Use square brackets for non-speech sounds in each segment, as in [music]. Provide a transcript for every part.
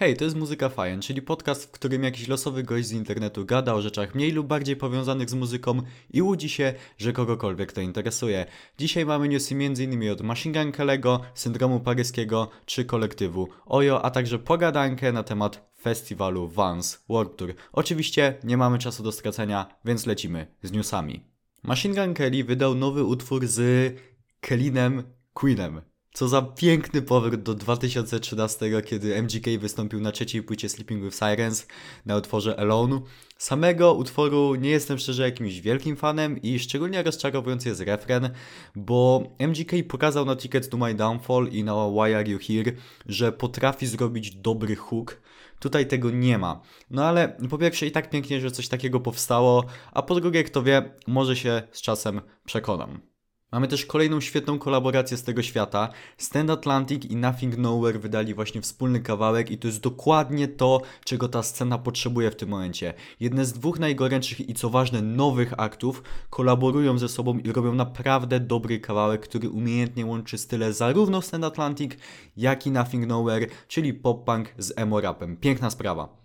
Hej, to jest Muzyka Fajen, czyli podcast, w którym jakiś losowy gość z internetu gada o rzeczach mniej lub bardziej powiązanych z muzyką i łudzi się, że kogokolwiek to interesuje. Dzisiaj mamy newsy m.in. od Machine Gun Kelly'ego, Syndromu Paryskiego czy kolektywu Ojo, a także pogadankę na temat festiwalu Vans World Tour. Oczywiście nie mamy czasu do stracenia, więc lecimy z newsami. Machine Gun Kelly wydał nowy utwór z Kellinem Queenem. Co za piękny powrót do 2013, kiedy MGK wystąpił na trzeciej płycie Sleeping with Sirens na utworze Alone. Samego utworu nie jestem szczerze jakimś wielkim fanem i szczególnie rozczarowujący jest refren, bo MGK pokazał na Ticket to My Downfall i na Why Are You Here, że potrafi zrobić dobry hook. Tutaj tego nie ma. No ale po pierwsze i tak pięknie, że coś takiego powstało, a po drugie, kto wie, może się z czasem przekonam. Mamy też kolejną świetną kolaborację z tego świata. Stand Atlantic i Nothing Nowhere wydali właśnie wspólny kawałek i to jest dokładnie to, czego ta scena potrzebuje w tym momencie. Jedne z dwóch najgorętszych i co ważne nowych aktów kolaborują ze sobą i robią naprawdę dobry kawałek, który umiejętnie łączy style zarówno Stand Atlantic, jak i Nothing Nowhere, czyli pop-punk z emo-rapem. Piękna sprawa.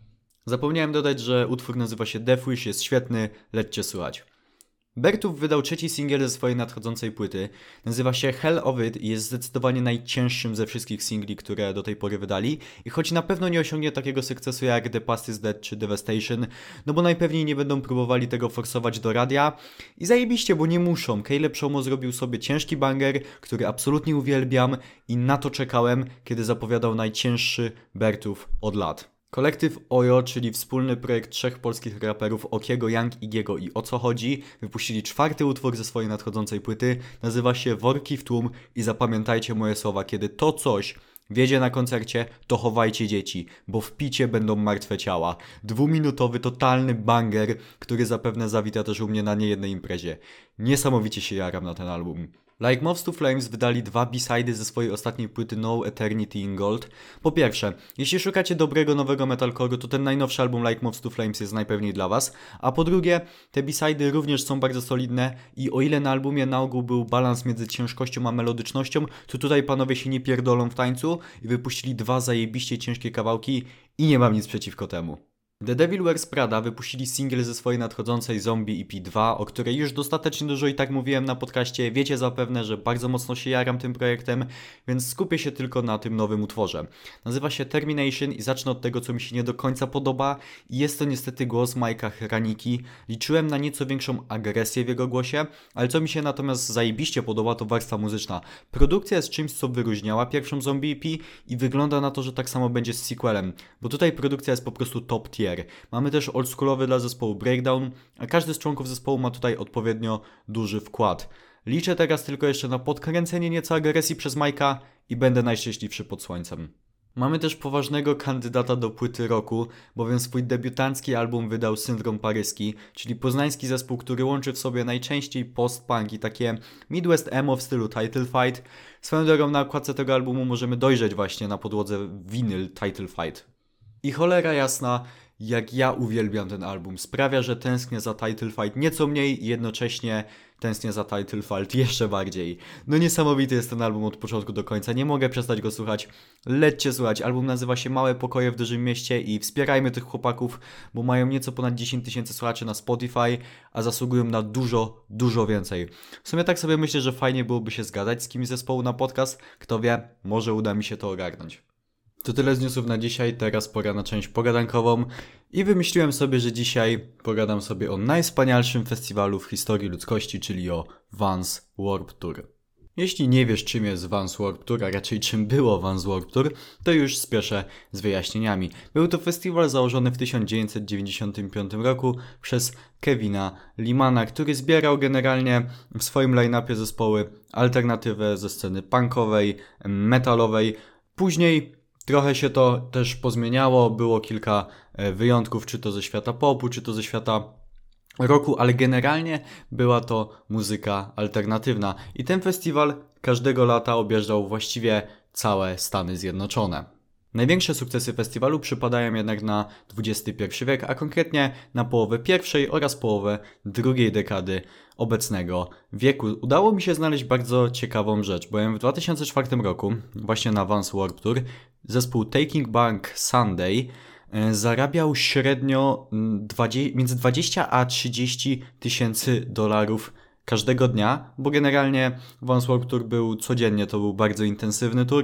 Zapomniałem dodać, że utwór nazywa się Death Wish, jest świetny, lećcie słuchać. Bertów wydał trzeci singiel ze swojej nadchodzącej płyty. Nazywa się Hell of It i jest zdecydowanie najcięższym ze wszystkich singli, które do tej pory wydali. I choć na pewno nie osiągnie takiego sukcesu jak The Past is Dead czy Devastation, no bo najpewniej nie będą próbowali tego forsować do radia. I zajebiście, bo nie muszą. Caleb Promo zrobił sobie ciężki banger, który absolutnie uwielbiam i na to czekałem, kiedy zapowiadał najcięższy Bertów od lat. Kolektyw Ojo, czyli wspólny projekt trzech polskich raperów Okiego, Young, Igiego i O Co Chodzi, wypuścili czwarty utwór ze swojej nadchodzącej płyty. Nazywa się Worki w tłum i zapamiętajcie moje słowa, kiedy to coś wiedzie na koncercie, to chowajcie dzieci, bo w picie będą martwe ciała. Dwuminutowy, totalny banger, który zapewne zawita też u mnie na niejednej imprezie. Niesamowicie się jaram na ten album. Like Moths to Flames wydali dwa b-sidy ze swojej ostatniej płyty No Eternity in Gold. Po pierwsze, jeśli szukacie dobrego nowego metalcore'u, to ten najnowszy album Like Moths to Flames jest najpewniej dla was. A po drugie, te b-sidy również są bardzo solidne i o ile na albumie na ogół był balans między ciężkością a melodycznością, to tutaj panowie się nie pierdolą w tańcu i wypuścili dwa zajebiście ciężkie kawałki i nie mam nic przeciwko temu. The Devil Wears Prada wypuścili singiel ze swojej nadchodzącej Zombie EP 2, o której już dostatecznie dużo i tak mówiłem na podcaście. Wiecie zapewne, że bardzo mocno się jaram tym projektem, więc skupię się tylko na tym nowym utworze. Nazywa się Termination i zacznę od tego, co mi się nie do końca podoba. Jest to niestety głos Majka Hraniki. Liczyłem na nieco większą agresję w jego głosie, ale co mi się natomiast zajebiście podoba, to warstwa muzyczna. Produkcja jest czymś, co wyróżniała pierwszą Zombie EP i wygląda na to, że tak samo będzie z sequelem, bo tutaj produkcja jest po prostu top tier. Mamy też oldschoolowy dla zespołu Breakdown, a każdy z członków zespołu ma tutaj odpowiednio duży wkład. Liczę teraz tylko jeszcze na podkręcenie nieco agresji przez Majka i będę najszczęśliwszy pod słońcem. Mamy też poważnego kandydata do płyty roku, bowiem swój debiutancki album wydał Syndrom Paryski, czyli poznański zespół, który łączy w sobie najczęściej post-punk i takie Midwest emo w stylu Title Fight. Swoją drogą na okładce tego albumu możemy dojrzeć właśnie na podłodze winyl Title Fight. I cholera jasna, jak ja uwielbiam ten album. Sprawia, że tęsknię za Title Fight nieco mniej i jednocześnie tęsknię za Title Fight [laughs] jeszcze bardziej. No niesamowity jest ten album od początku do końca, nie mogę przestać go słuchać. Lećcie słuchać, album nazywa się Małe Pokoje w Dużym Mieście i wspierajmy tych chłopaków, bo mają nieco ponad 10 tysięcy słuchaczy na Spotify, a zasługują na dużo, dużo więcej. W sumie tak sobie myślę, że fajnie byłoby się zgadać z kimś zespołu na podcast, kto wie, może uda mi się to ogarnąć. To tyle z newsów na dzisiaj, teraz pora na część pogadankową i wymyśliłem sobie, że dzisiaj pogadam sobie o najwspanialszym festiwalu w historii ludzkości, czyli o Vans Warp Tour. Jeśli nie wiesz czym jest Vans Warp Tour, a raczej czym było Vans Warp Tour, to już spieszę z wyjaśnieniami. Był to festiwal założony w 1995 roku przez Kevina Limana, który zbierał generalnie w swoim line-upie zespoły alternatywę ze sceny punkowej, metalowej. Później Trochę się to też pozmieniało, było kilka e, wyjątków, czy to ze świata popu, czy to ze świata roku, ale generalnie była to muzyka alternatywna. I ten festiwal każdego lata objeżdżał właściwie całe Stany Zjednoczone. Największe sukcesy festiwalu przypadają jednak na XXI wiek, a konkretnie na połowę pierwszej oraz połowę drugiej dekady obecnego wieku. Udało mi się znaleźć bardzo ciekawą rzecz, bowiem w 2004 roku, właśnie na Vans Warp Tour, zespół Taking Back Sunday e, zarabiał średnio mm, 20, między 20 a 30 tysięcy dolarów każdego dnia, bo generalnie Warp Tour był codziennie, to był bardzo intensywny tour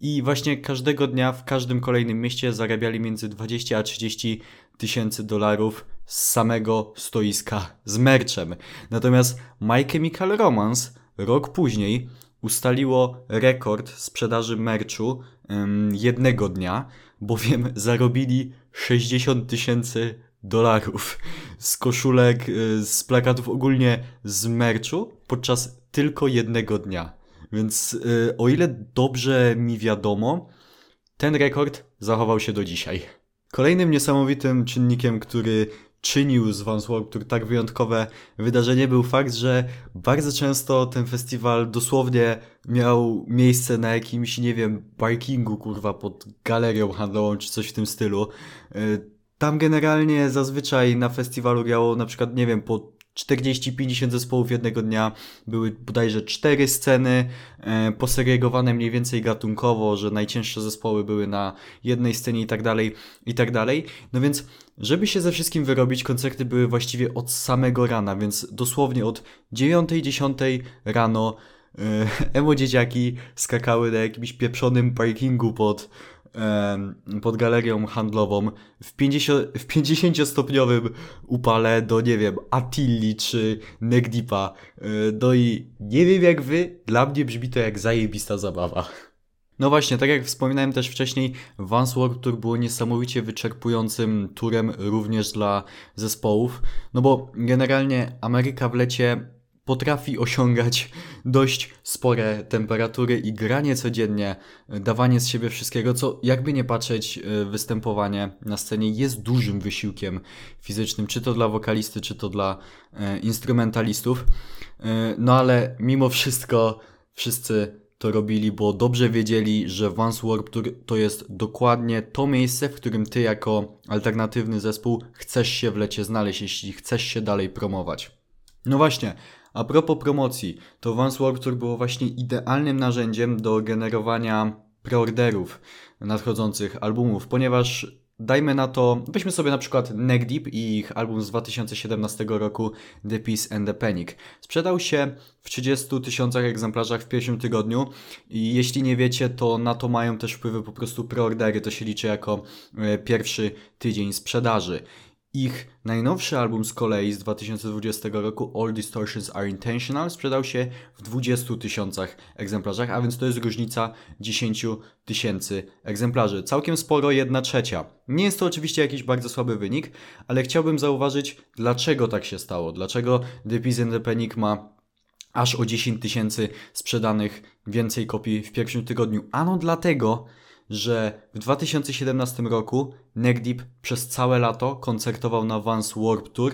i właśnie każdego dnia w każdym kolejnym mieście zarabiali między 20 a 30 tysięcy dolarów z samego stoiska z merchem. Natomiast My Chemical Romance rok później ustaliło rekord sprzedaży merchu ym, jednego dnia, bowiem zarobili 60 tysięcy dolarów z koszulek, y, z plakatów, ogólnie z merchu podczas tylko jednego dnia. Więc y, o ile dobrze mi wiadomo, ten rekord zachował się do dzisiaj. Kolejnym niesamowitym czynnikiem, który czynił z Vans Warped tak wyjątkowe wydarzenie był fakt, że bardzo często ten festiwal dosłownie miał miejsce na jakimś, nie wiem, parkingu, kurwa, pod galerią handlową czy coś w tym stylu. Tam generalnie zazwyczaj na festiwalu grało na przykład, nie wiem, po 40-50 zespołów jednego dnia, były bodajże cztery sceny, e, posegregowane mniej więcej gatunkowo, że najcięższe zespoły były na jednej scenie i tak dalej, i tak dalej. No więc, żeby się ze wszystkim wyrobić, koncerty były właściwie od samego rana, więc dosłownie od 9-10 rano e, [laughs] emo dzieciaki skakały na jakimś pieprzonym parkingu pod pod galerią handlową w 50, w 50-stopniowym upale do, nie wiem, Attilli czy Negdipa. E, no i nie wiem jak wy, dla mnie brzmi to jak zajebista zabawa. No właśnie, tak jak wspominałem też wcześniej, Vans World Tour było niesamowicie wyczerpującym turem również dla zespołów, no bo generalnie Ameryka w lecie potrafi osiągać dość spore temperatury i granie codziennie, dawanie z siebie wszystkiego, co jakby nie patrzeć, e, występowanie na scenie jest dużym wysiłkiem fizycznym, czy to dla wokalisty, czy to dla e, instrumentalistów. E, no ale mimo wszystko wszyscy to robili, bo dobrze wiedzieli, że Vans Warp Tour to jest dokładnie to miejsce, w którym ty jako alternatywny zespół chcesz się w lecie znaleźć, jeśli chcesz się dalej promować. No właśnie, a propos promocji, to Vans Warped Tour było właśnie idealnym narzędziem do generowania preorderów nadchodzących albumów, ponieważ dajmy na to, weźmy sobie na przykład Neck Deep i ich album z 2017 roku The Peace and the Panic. Sprzedał się w 30 tysiącach egzemplarzach w pierwszym tygodniu i jeśli nie wiecie, to na to mają też wpływy po prostu preordery, to się liczy jako e, pierwszy tydzień sprzedaży. Ich najnowszy album z kolei z 2020 roku, All Distortions Are Intentional, sprzedał się w 20 tysiącach egzemplarzach, a więc to jest różnica 10 tysięcy egzemplarzy. Całkiem sporo, jedna trzecia. Nie jest to oczywiście jakiś bardzo słaby wynik, ale chciałbym zauważyć, dlaczego tak się stało. Dlaczego The Peace and the Panic ma aż o 10 tysięcy sprzedanych więcej kopii w pierwszym tygodniu. Ano dlatego, że w 2017 roku Neck Deep przez całe lato koncertował na Vans Warp Tour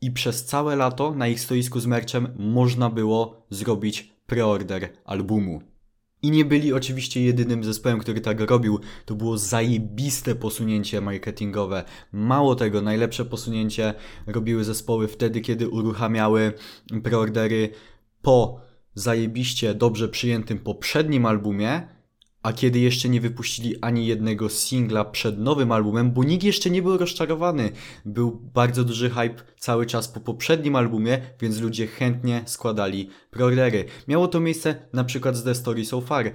i przez całe lato na ich stoisku z merchem można było zrobić preorder albumu. I nie byli oczywiście jedynym zespołem, który tak robił. To było zajebiste posunięcie marketingowe. Mało tego, najlepsze posunięcie robiły zespoły wtedy, kiedy uruchamiały preordery po zajebiście dobrze przyjętym poprzednim albumie a kiedy jeszcze nie wypuścili ani jednego singla przed nowym albumem, bo nikt jeszcze nie był rozczarowany. Był bardzo duży hype cały czas po poprzednim albumie, więc ludzie chętnie składali preordery. Miało to miejsce na przykład z The Story So Far. Y,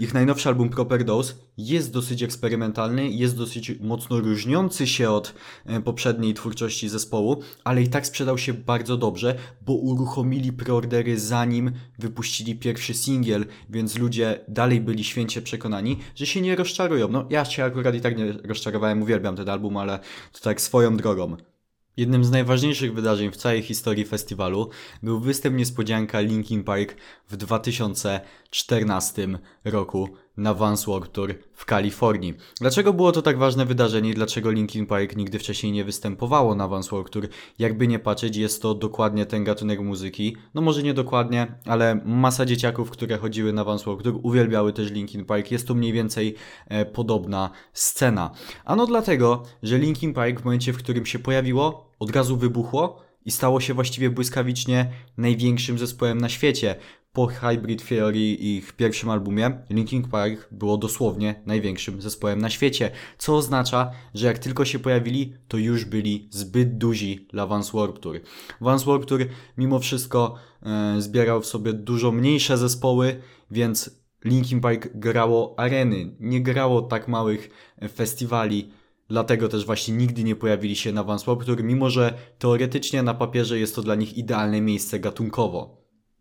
ich najnowszy album Proper Dose jest dosyć eksperymentalny, jest dosyć mocno różniący się od y, poprzedniej twórczości zespołu, ale i tak sprzedał się bardzo dobrze, bo uruchomili preordery zanim wypuścili pierwszy singiel, więc ludzie dalej byli święcie przekonani, że się nie rozczarują. No ja się akurat i tak nie rozczarowałem, uwielbiam ten album, ale to tak swoją drogą. Jednym z najważniejszych wydarzeń w całej historii festiwalu był występ niespodzianka Linkin Park w 2014 roku na Vans World Tour w Kalifornii. Dlaczego było to tak ważne wydarzenie i dlaczego Linkin Park nigdy wcześniej nie występowało na Vans World Tour? Jakby nie patrzeć, jest to dokładnie ten gatunek muzyki. No może nie dokładnie, ale masa dzieciaków, które chodziły na Vans World Tour uwielbiały też Linkin Park. Jest to mniej więcej e, podobna scena. Ano dlatego, że Linkin Park w momencie, w którym się pojawiło, od razu wybuchło i stało się właściwie błyskawicznie największym zespołem na świecie. Po Hybrid Theory i ich pierwszym albumie Linkin Park było dosłownie największym zespołem na świecie, co oznacza, że jak tylko się pojawili, to już byli zbyt duzi dla Vans Warp Tour. Vans Warp Tour mimo wszystko e, zbierał w sobie dużo mniejsze zespoły, więc Linkin Park grało areny, nie grało tak małych festiwali, Dlatego też właśnie nigdy nie pojawili się na Vans Warped Tour, mimo że teoretycznie na papierze jest to dla nich idealne miejsce gatunkowo.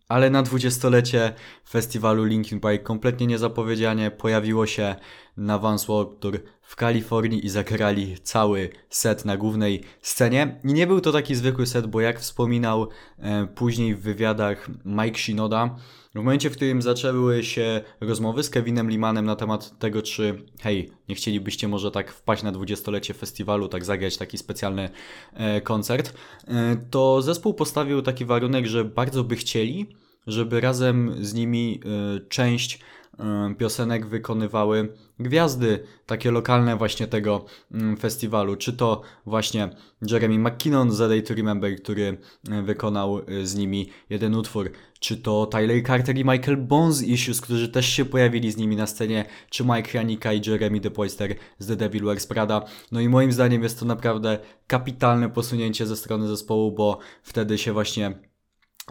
Ale na dwudziestolecie festiwalu Linkin Park kompletnie niezapowiedzianie pojawiło się na Vans Warped Tour w Kalifornii i zagrali cały set na głównej scenie. I nie był to taki zwykły set, bo jak wspominał e, później w wywiadach Mike Shinoda, w momencie, w którym zaczęły się rozmowy z Kevinem Limanem na temat tego, czy hej, nie chcielibyście może tak wpaść na dwudziestolecie festiwalu, tak zagrać taki specjalny e, koncert, e, to zespół postawił taki warunek, że bardzo by chcieli, żeby razem z nimi e, część e, piosenek wykonywały gwiazdy takie lokalne właśnie tego mm, festiwalu. Czy to właśnie Jeremy McKinnon z A Day to Remember, który e, wykonał e, z nimi jeden utwór, czy to Tyler Carter i Michael Bones Issues, którzy też się pojawili z nimi na scenie, czy Mike Janika i Jeremy DePoister z The Devil Wears Prada. No i moim zdaniem jest to naprawdę kapitalne posunięcie ze strony zespołu, bo wtedy się właśnie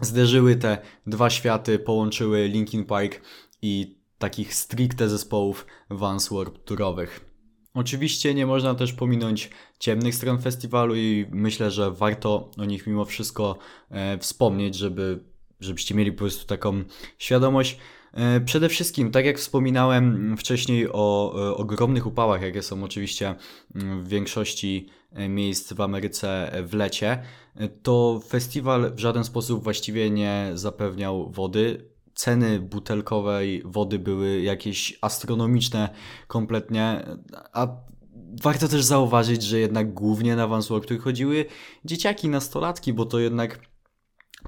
zderzyły te dwa światy, połączyły Linkin Park i takich stricte zespołów Vans Warp Tourowych. Oczywiście nie można też pominąć ciemnych stron festiwalu i myślę, że warto o nich mimo wszystko e, wspomnieć, żeby, żebyście mieli po prostu taką świadomość. E, przede wszystkim, tak jak wspominałem wcześniej o e, ogromnych upałach, jakie są oczywiście w większości e, miejsc w Ameryce w lecie, e, to festiwal w żaden sposób właściwie nie zapewniał wody ceny butelkowej wody były jakieś astronomiczne kompletnie, a warto też zauważyć, że jednak głównie na Vans Warped chodziły dzieciaki, nastolatki, bo to jednak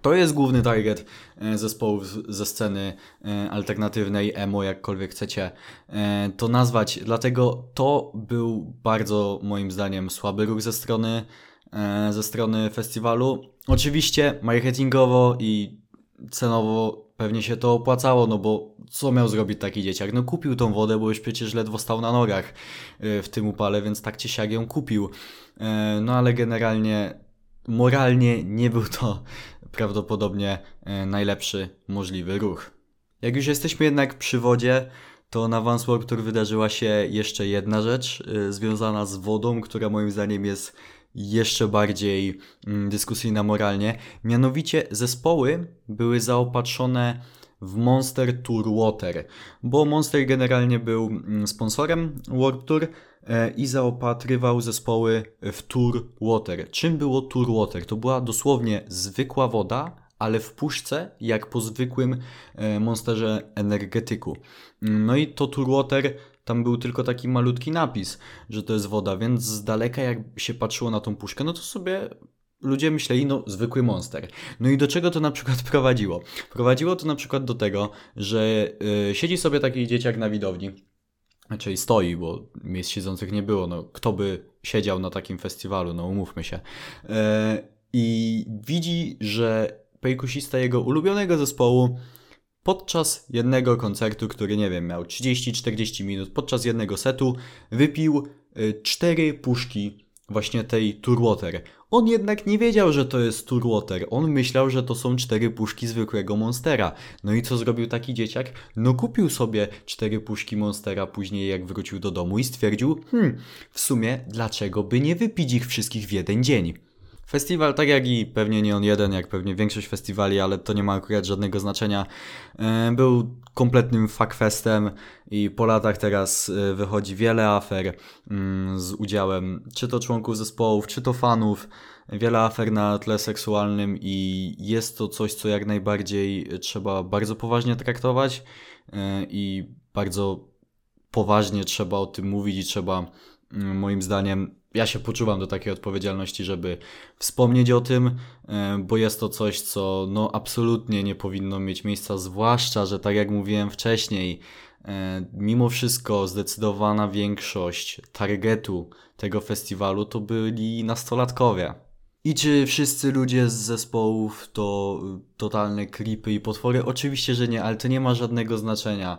to jest główny target e, zespołów ze sceny e, alternatywnej, emo, jakkolwiek chcecie e, to nazwać. Dlatego to był bardzo, moim zdaniem, słaby ruch ze strony, ze strony festiwalu. Oczywiście marketingowo i cenowo pewnie się to opłacało, no bo co miał zrobić taki dzieciak? No kupił tą wodę, bo już przecież ledwo stał na nogach w tym upale, więc tak czy siak ją kupił. No ale generalnie moralnie nie był to [laughs] prawdopodobnie e, najlepszy możliwy ruch. Jak już jesteśmy jednak przy wodzie, to na Vans Warped Tour wydarzyła się jeszcze jedna rzecz e, związana z wodą, która moim zdaniem jest jeszcze bardziej mm, dyskusyjna moralnie. Mianowicie zespoły były zaopatrzone w Monster Tour Water, bo Monster generalnie był mm, sponsorem Warped Tour, E, i zaopatrywał zespoły w Tour Water. Czym było Tour Water? To była dosłownie zwykła woda, ale w puszce, jak po zwykłym e, monsterze energetyku. No i to Tour Water, tam był tylko taki malutki napis, że to jest woda, więc z daleka jak się patrzyło na tą puszkę, no to sobie ludzie myśleli, no zwykły monster. No i do czego to na przykład [laughs] prowadziło? Prowadziło to na przykład do tego, że yy, siedzi sobie taki dzieciak na widowni, Czyli stoi, bo miejsc siedzących nie było. No, kto by siedział na takim festiwalu, no umówmy się. E, I widzi, że perkusista jego ulubionego zespołu podczas jednego koncertu, który nie wiem, miał 30-40 minut, podczas jednego setu wypił e, cztery puszki właśnie tej Turwater. On jednak nie wiedział, że to jest Turwater. On myślał, że to są cztery puszki zwykłego Monstera. No i co zrobił taki dzieciak? No kupił sobie cztery puszki Monstera później jak wrócił do domu i stwierdził, hmm, w sumie dlaczego by nie wypić ich wszystkich w jeden dzień? Festiwal, tak jak i pewnie nie on jeden, jak pewnie większość festiwali, ale to nie ma akurat żadnego znaczenia, e, był kompletnym fuckfestem i po latach teraz e, wychodzi wiele afer mm, z udziałem czy to członków zespołów, czy to fanów, wiele afer na tle seksualnym i jest to coś, co jak najbardziej trzeba bardzo poważnie traktować e, i bardzo poważnie trzeba o tym mówić i trzeba, mm, moim zdaniem, ja się poczuwam do takiej odpowiedzialności, żeby wspomnieć o tym, e, bo jest to coś, co no absolutnie nie powinno mieć miejsca, zwłaszcza, że tak jak mówiłem wcześniej, e, mimo wszystko zdecydowana większość targetu tego festiwalu to byli nastolatkowie. I czy wszyscy ludzie z zespołów to totalne creepy i potwory? Oczywiście, że nie, ale to nie ma żadnego znaczenia.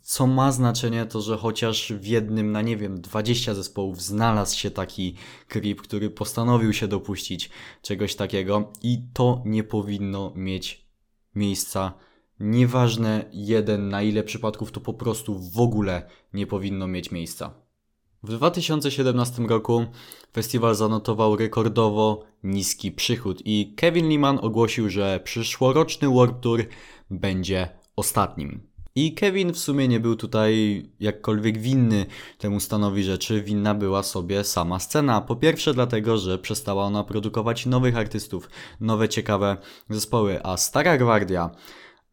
Co ma znaczenie, to że chociaż w jednym na nie wiem 20 zespołów znalazł się taki creep, który postanowił się dopuścić czegoś takiego i to nie powinno mieć miejsca. Nieważne jeden na ile przypadków to po prostu w ogóle nie powinno mieć miejsca. W 2017 roku festiwal zanotował rekordowo niski przychód i Kevin Liman ogłosił, że przyszłoroczny Warp Tour będzie ostatnim. I Kevin w sumie nie był tutaj jakkolwiek winny temu stanowi rzeczy, winna była sobie sama scena. Po pierwsze dlatego, że przestała ona produkować nowych artystów, nowe ciekawe zespoły, a Stara Gwardia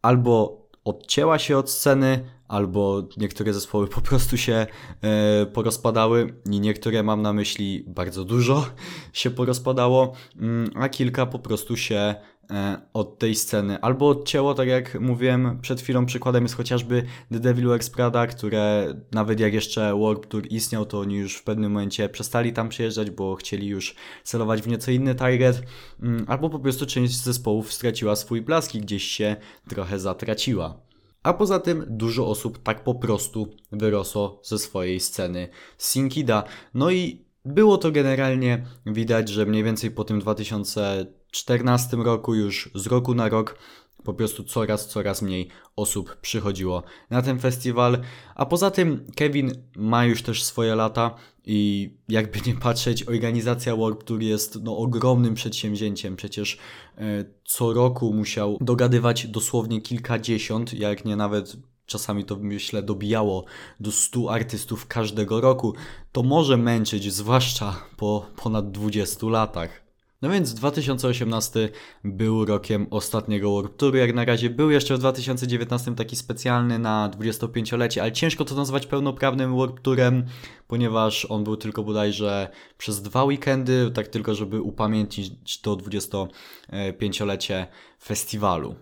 albo odcięła się od sceny, albo niektóre zespoły po prostu się e, porozpadały i niektóre mam na myśli bardzo dużo [laughs] się porozpadało, mm, a kilka po prostu się e, od tej sceny albo odcięło, tak jak mówiłem przed chwilą, przykładem jest chociażby The Devil Wears Prada, które nawet jak jeszcze Warp Tour istniał, to oni już w pewnym momencie przestali tam przyjeżdżać, bo chcieli już celować w nieco inny target, mm, albo po prostu część zespołów straciła swój blask i gdzieś się trochę zatraciła. A poza tym dużo osób tak po prostu wyrosło ze swojej sceny Sinkida. No i było to generalnie widać, że mniej więcej po tym 2014 roku już z roku na rok po prostu coraz, coraz mniej osób przychodziło na ten festiwal. A poza tym Kevin ma już też swoje lata i jakby nie patrzeć, organizacja Warp Tour jest no, ogromnym przedsięwzięciem. Przecież e, co roku musiał dogadywać dosłownie kilkadziesiąt, jak nie nawet czasami to myślę dobijało do 100 artystów każdego roku. To może męczyć, zwłaszcza po ponad 20 latach. No więc 2018 był rokiem ostatniego Warp Touru, jak na razie był jeszcze w 2019 taki specjalny na 25-lecie, ale ciężko to nazwać pełnoprawnym Warp Tourem, ponieważ on był tylko bodajże przez dwa weekendy, tak tylko żeby upamiętnić to 25-lecie festiwalu.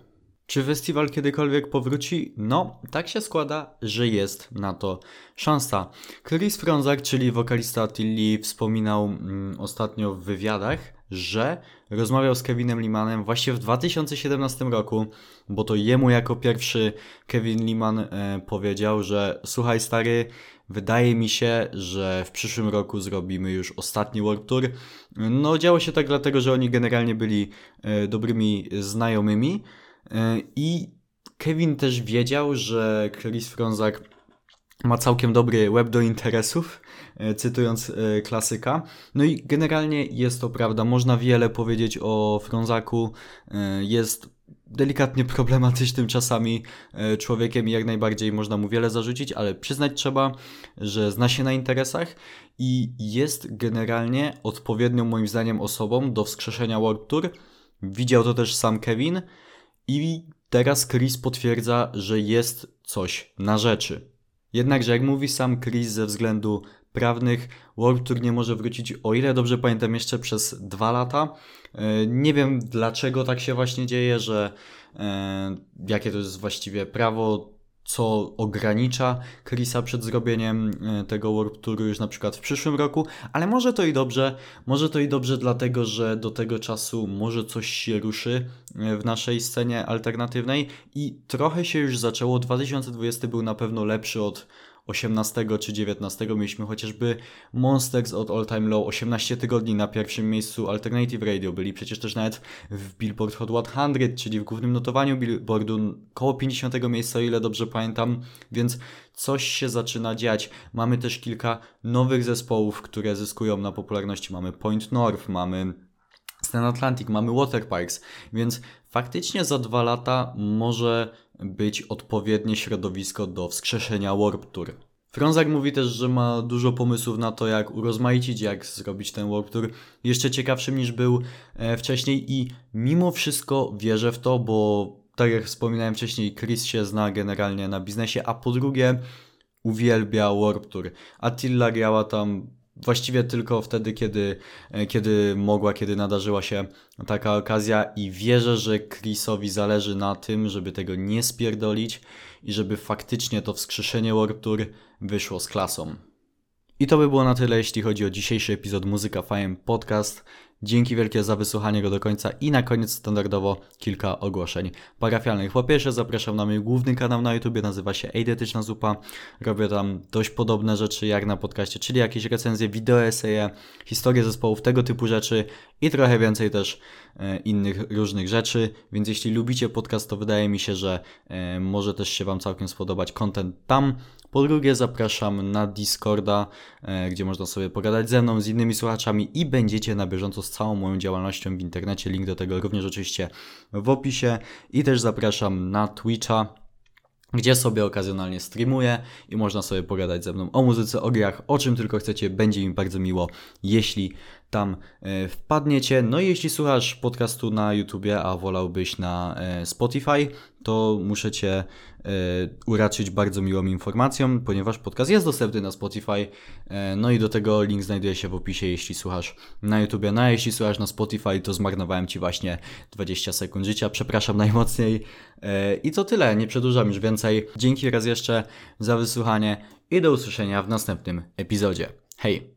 Czy festiwal kiedykolwiek powróci? No, tak się składa, że jest na to szansa. Chris Fronzak, czyli wokalista Tilly, wspominał mm, ostatnio w wywiadach, że rozmawiał z Kevinem Limanem właśnie w 2017 roku, bo to jemu jako pierwszy Kevin Liman e, powiedział, że słuchaj stary, wydaje mi się, że w przyszłym roku zrobimy już ostatni World Tour. No działo się tak dlatego, że oni generalnie byli e, dobrymi znajomymi e, i Kevin też wiedział, że Chris Fronzak ma całkiem dobry web do interesów, e, cytując e, klasyka. No i generalnie jest to prawda, można wiele powiedzieć o Frązaku, e, jest delikatnie [laughs] problematycznym czasami człowiekiem i jak najbardziej można mu wiele zarzucić, ale przyznać trzeba, że zna się na interesach i jest generalnie odpowiednią moim zdaniem osobą do wskrzeszenia World Tour. Widział to też sam Kevin i teraz Chris potwierdza, że jest coś na rzeczy. Jednakże, jak mówi sam Chris, ze względu prawnych World Tour nie może wrócić, o ile dobrze pamiętam, jeszcze przez dwa lata. E, nie wiem dlaczego tak się właśnie dzieje, że e, jakie to jest właściwie prawo co ogranicza Chrisa przed zrobieniem e, tego Warp Touru już na przykład w przyszłym roku, ale może to i dobrze, może to i dobrze dlatego, że do tego czasu może coś się ruszy e, w naszej scenie alternatywnej i trochę się już zaczęło, 2020 był na pewno lepszy od 18 czy 19 mieliśmy chociażby Monsters od All Time Low 18 tygodni na pierwszym miejscu Alternative Radio. Byli przecież też nawet w Billboard Hot 100, czyli w głównym notowaniu Billboardu koło 50 miejsca, o ile dobrze pamiętam, więc coś się zaczyna dziać. Mamy też kilka nowych zespołów, które zyskują na popularności. Mamy Point North, mamy Stan Atlantic, mamy Waterparks, więc faktycznie za dwa lata może być odpowiednie środowisko do wskrzeszenia Warp Tour. Frązak mówi też, że ma dużo pomysłów na to, jak urozmaicić, jak zrobić ten Warp Tour jeszcze ciekawszym niż był e, wcześniej i mimo wszystko wierzę w to, bo tak jak wspominałem wcześniej, Chris się zna generalnie na biznesie, a po drugie uwielbia Warp Tour. Attila grała tam właściwie tylko wtedy, kiedy, e, kiedy mogła, kiedy nadarzyła się taka okazja i wierzę, że Chrisowi zależy na tym, żeby tego nie spierdolić i żeby faktycznie to wskrzeszenie Warp Tour wyszło z klasą. I to by było na tyle, jeśli chodzi o dzisiejszy epizod Muzyka Fajem Podcast. Dzięki wielkie za wysłuchanie go do końca i na koniec standardowo kilka ogłoszeń parafialnych. Po pierwsze zapraszam na mój główny kanał na YouTube, nazywa się Eidetyczna Zupa. Robię tam dość podobne rzeczy jak na podcaście, czyli jakieś recenzje, wideo eseje, historie zespołów, tego typu rzeczy i trochę więcej też e, innych różnych rzeczy, więc jeśli lubicie podcast, to wydaje mi się, że e, może też się Wam całkiem spodobać content tam. Po drugie zapraszam na Discorda, e, gdzie można sobie pogadać ze mną, z innymi słuchaczami i będziecie na bieżąco z całą moją działalnością w internecie. Link do tego również oczywiście w opisie. I też zapraszam na Twitcha, gdzie sobie okazjonalnie streamuję i można sobie pogadać ze mną o muzyce, o grach, o czym tylko chcecie. Będzie mi bardzo miło, jeśli tam e, wpadniecie. No i jeśli słuchasz podcastu na YouTubie, a wolałbyś na e, Spotify, to muszę Cię e, uraczyć bardzo miłą informacją, ponieważ podcast jest dostępny na Spotify. E, no i do tego link znajduje się w opisie, jeśli słuchasz na YouTubie. No a jeśli słuchasz na Spotify, to zmarnowałem Ci właśnie 20 sekund życia. Przepraszam najmocniej. E, I to tyle, nie przedłużam już więcej. Dzięki raz jeszcze za wysłuchanie i do usłyszenia w następnym epizodzie. Hej!